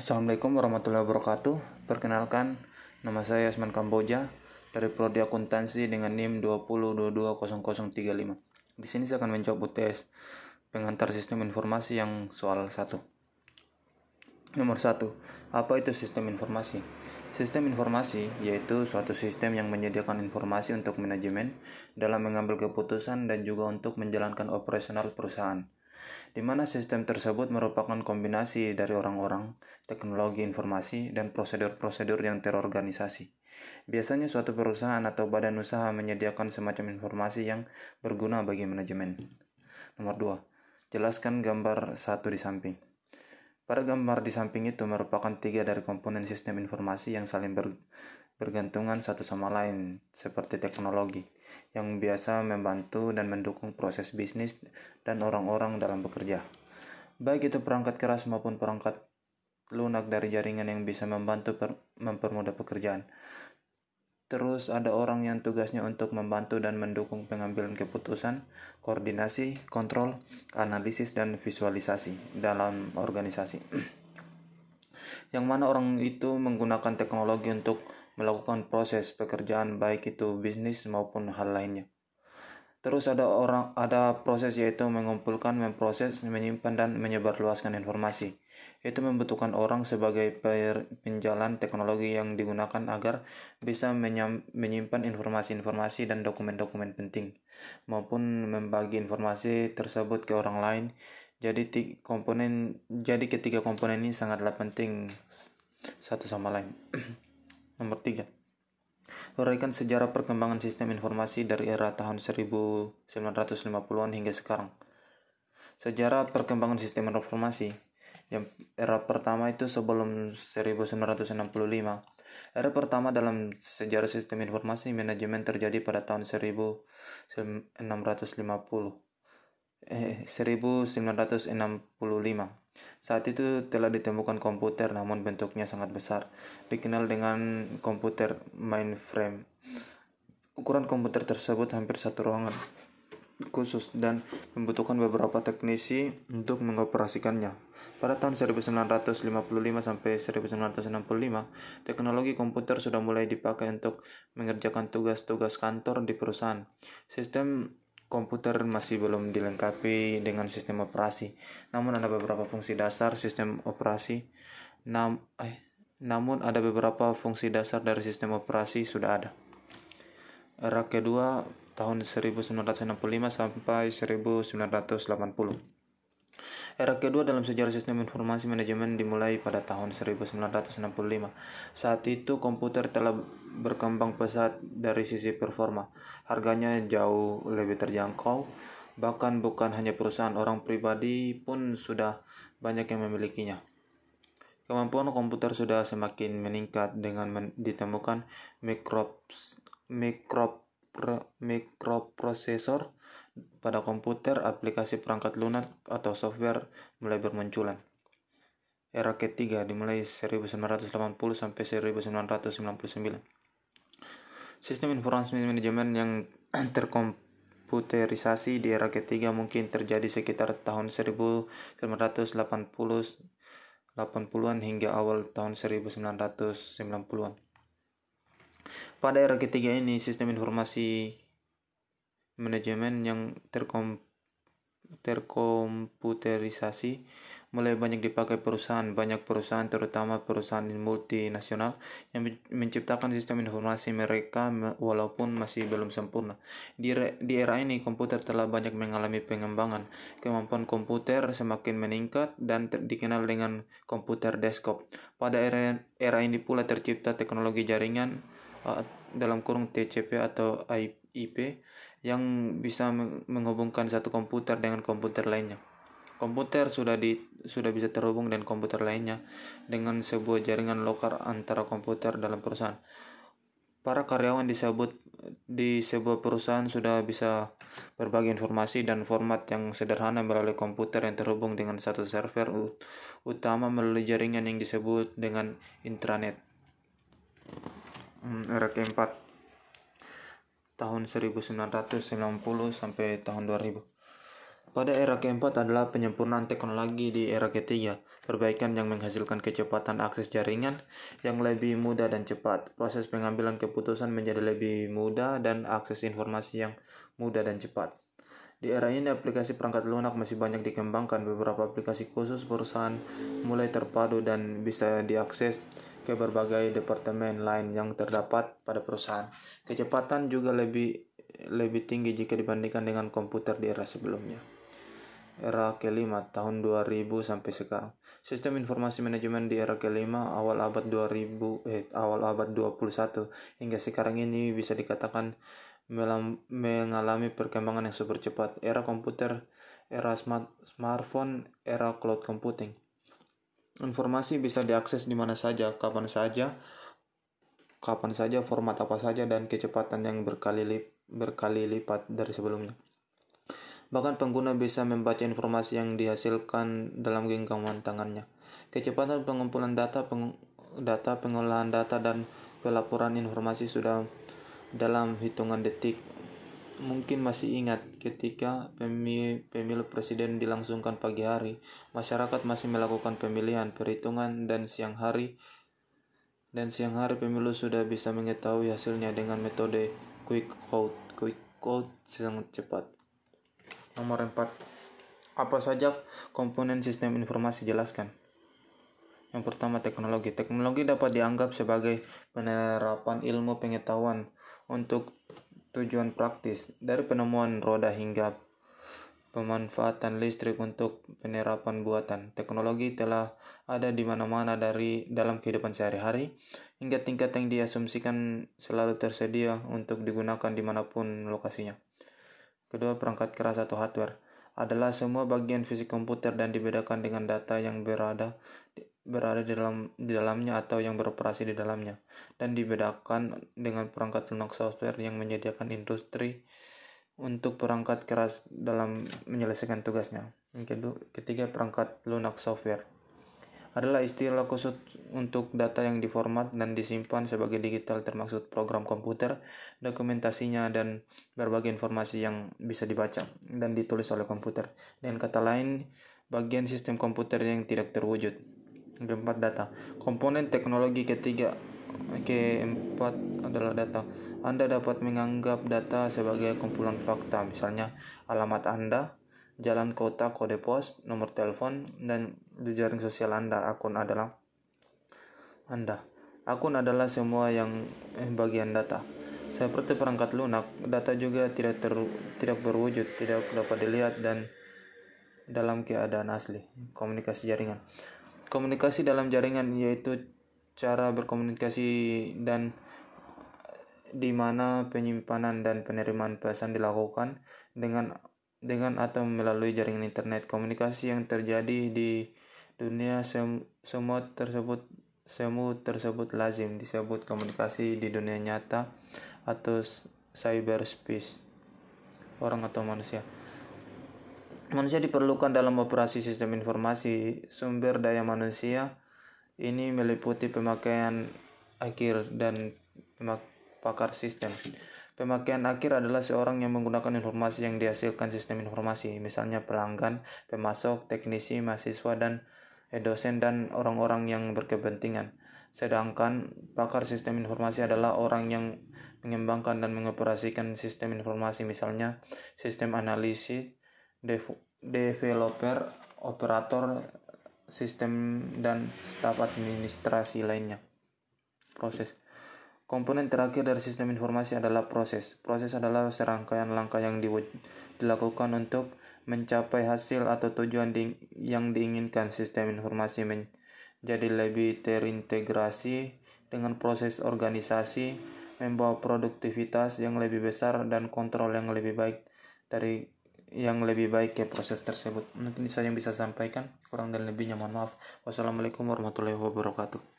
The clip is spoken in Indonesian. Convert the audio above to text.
Assalamualaikum warahmatullahi wabarakatuh. Perkenalkan, nama saya Asman Kamboja dari Prodi Akuntansi dengan NIM 20220035. Di sini saya akan menjawab UTS pengantar sistem informasi yang soal 1. Nomor 1. Apa itu sistem informasi? Sistem informasi yaitu suatu sistem yang menyediakan informasi untuk manajemen dalam mengambil keputusan dan juga untuk menjalankan operasional perusahaan di mana sistem tersebut merupakan kombinasi dari orang-orang, teknologi informasi, dan prosedur-prosedur yang terorganisasi. Biasanya suatu perusahaan atau badan usaha menyediakan semacam informasi yang berguna bagi manajemen. Nomor 2. Jelaskan gambar satu di samping. Pada gambar di samping itu merupakan tiga dari komponen sistem informasi yang saling ber, bergantungan satu sama lain, seperti teknologi, yang biasa membantu dan mendukung proses bisnis dan orang-orang dalam bekerja. Baik itu perangkat keras maupun perangkat lunak dari jaringan yang bisa membantu per, mempermudah pekerjaan. Terus ada orang yang tugasnya untuk membantu dan mendukung pengambilan keputusan, koordinasi, kontrol, analisis, dan visualisasi dalam organisasi. yang mana orang itu menggunakan teknologi untuk melakukan proses pekerjaan baik itu bisnis maupun hal lainnya. Terus ada orang ada proses yaitu mengumpulkan, memproses, menyimpan dan menyebarluaskan informasi. Itu membutuhkan orang sebagai penjalan teknologi yang digunakan agar bisa menyimpan informasi-informasi dan dokumen-dokumen penting maupun membagi informasi tersebut ke orang lain. Jadi komponen jadi ketiga komponen ini sangatlah penting satu sama lain. Nomor tiga Uraikan sejarah perkembangan sistem informasi dari era tahun 1950-an hingga sekarang. Sejarah perkembangan sistem informasi yang era pertama itu sebelum 1965. Era pertama dalam sejarah sistem informasi manajemen terjadi pada tahun 1650. Eh, 1965 saat itu telah ditemukan komputer namun bentuknya sangat besar, dikenal dengan komputer mainframe. Ukuran komputer tersebut hampir satu ruangan khusus dan membutuhkan beberapa teknisi untuk mengoperasikannya. Pada tahun 1955 sampai 1965, teknologi komputer sudah mulai dipakai untuk mengerjakan tugas-tugas kantor di perusahaan. Sistem komputer masih belum dilengkapi dengan sistem operasi. Namun ada beberapa fungsi dasar sistem operasi. Nam eh, namun ada beberapa fungsi dasar dari sistem operasi sudah ada. Era kedua tahun 1965 sampai 1980. Era kedua dalam sejarah sistem informasi manajemen dimulai pada tahun 1965. Saat itu komputer telah berkembang pesat dari sisi performa. Harganya jauh lebih terjangkau. Bahkan bukan hanya perusahaan, orang pribadi pun sudah banyak yang memilikinya. Kemampuan komputer sudah semakin meningkat dengan men ditemukan mikrops, mikrop, mikroprosesor pada komputer, aplikasi perangkat lunak atau software mulai bermunculan. Era ketiga dimulai 1980 sampai 1999. Sistem informasi manajemen yang terkomputerisasi di era ketiga mungkin terjadi sekitar tahun 1980-80-an hingga awal tahun 1990-an. Pada era ketiga ini, sistem informasi manajemen yang terkom terkomputerisasi mulai banyak dipakai perusahaan. Banyak perusahaan, terutama perusahaan multinasional, yang menciptakan sistem informasi mereka walaupun masih belum sempurna. Di, di era ini, komputer telah banyak mengalami pengembangan. Kemampuan komputer semakin meningkat dan dikenal dengan komputer desktop. Pada era, era ini pula tercipta teknologi jaringan uh, dalam kurung TCP atau IP yang bisa menghubungkan satu komputer dengan komputer lainnya. Komputer sudah di sudah bisa terhubung dengan komputer lainnya dengan sebuah jaringan lokal antara komputer dalam perusahaan. Para karyawan disebut di sebuah perusahaan sudah bisa berbagi informasi dan format yang sederhana melalui komputer yang terhubung dengan satu server utama melalui jaringan yang disebut dengan intranet. Hmm, era keempat tahun 1990 sampai tahun 2000. Pada era keempat adalah penyempurnaan teknologi di era ketiga, perbaikan yang menghasilkan kecepatan akses jaringan yang lebih mudah dan cepat. Proses pengambilan keputusan menjadi lebih mudah dan akses informasi yang mudah dan cepat. Di era ini aplikasi perangkat lunak masih banyak dikembangkan. Beberapa aplikasi khusus perusahaan mulai terpadu dan bisa diakses ke berbagai departemen lain yang terdapat pada perusahaan. Kecepatan juga lebih lebih tinggi jika dibandingkan dengan komputer di era sebelumnya era kelima tahun 2000 sampai sekarang. Sistem informasi manajemen di era kelima awal abad 2000 eh awal abad 21 hingga sekarang ini bisa dikatakan mengalami perkembangan yang super cepat. Era komputer, era smart, smartphone, era cloud computing. Informasi bisa diakses di mana saja, kapan saja, kapan saja, format apa saja, dan kecepatan yang berkali, lip, berkali lipat dari sebelumnya. Bahkan pengguna bisa membaca informasi yang dihasilkan dalam genggaman tangannya. Kecepatan pengumpulan data, peng, data pengolahan data dan pelaporan informasi sudah dalam hitungan detik. Mungkin masih ingat ketika pemilu, presiden dilangsungkan pagi hari, masyarakat masih melakukan pemilihan, perhitungan dan siang hari dan siang hari pemilu sudah bisa mengetahui hasilnya dengan metode quick code. Quick code sangat cepat. Nomor 4. Apa saja komponen sistem informasi jelaskan? Yang pertama teknologi. Teknologi dapat dianggap sebagai penerapan ilmu pengetahuan untuk tujuan praktis dari penemuan roda hingga pemanfaatan listrik untuk penerapan buatan. Teknologi telah ada di mana-mana dari dalam kehidupan sehari-hari hingga tingkat yang diasumsikan selalu tersedia untuk digunakan di mana pun lokasinya. Kedua, perangkat keras atau hardware adalah semua bagian fisik komputer dan dibedakan dengan data yang berada berada di dalam di dalamnya atau yang beroperasi di dalamnya dan dibedakan dengan perangkat lunak software yang menyediakan industri untuk perangkat keras dalam menyelesaikan tugasnya. Ketiga perangkat lunak software adalah istilah khusus untuk data yang diformat dan disimpan sebagai digital termasuk program komputer, dokumentasinya, dan berbagai informasi yang bisa dibaca dan ditulis oleh komputer. Dengan kata lain, bagian sistem komputer yang tidak terwujud. Keempat data. Komponen teknologi ketiga keempat adalah data. Anda dapat menganggap data sebagai kumpulan fakta, misalnya alamat Anda, jalan kota, kode pos, nomor telepon, dan jejaring sosial Anda. Akun adalah Anda. Akun adalah semua yang eh, bagian data. Seperti perangkat lunak, data juga tidak ter, tidak berwujud, tidak dapat dilihat dan dalam keadaan asli. Komunikasi jaringan. Komunikasi dalam jaringan yaitu cara berkomunikasi dan di mana penyimpanan dan penerimaan pesan dilakukan dengan dengan atau melalui jaringan internet. Komunikasi yang terjadi di dunia sem semua tersebut semua tersebut lazim disebut komunikasi di dunia nyata atau cyberspace orang atau manusia. Manusia diperlukan dalam operasi sistem informasi. Sumber daya manusia ini meliputi pemakaian akhir dan pakar sistem. Pemakaian akhir adalah seorang yang menggunakan informasi yang dihasilkan sistem informasi, misalnya pelanggan, pemasok, teknisi, mahasiswa, dan eh, dosen dan orang-orang yang berkepentingan. Sedangkan pakar sistem informasi adalah orang yang mengembangkan dan mengoperasikan sistem informasi, misalnya sistem analisis, developer, operator, sistem, dan staf administrasi lainnya. Proses Komponen terakhir dari sistem informasi adalah proses. Proses adalah serangkaian langkah yang dilakukan untuk mencapai hasil atau tujuan di yang diinginkan. Sistem informasi menjadi lebih terintegrasi dengan proses organisasi, membawa produktivitas yang lebih besar dan kontrol yang lebih baik dari yang lebih baik ke proses tersebut. Mungkin ini saja yang bisa sampaikan. Kurang dan lebihnya mohon maaf. Wassalamualaikum warahmatullahi wabarakatuh.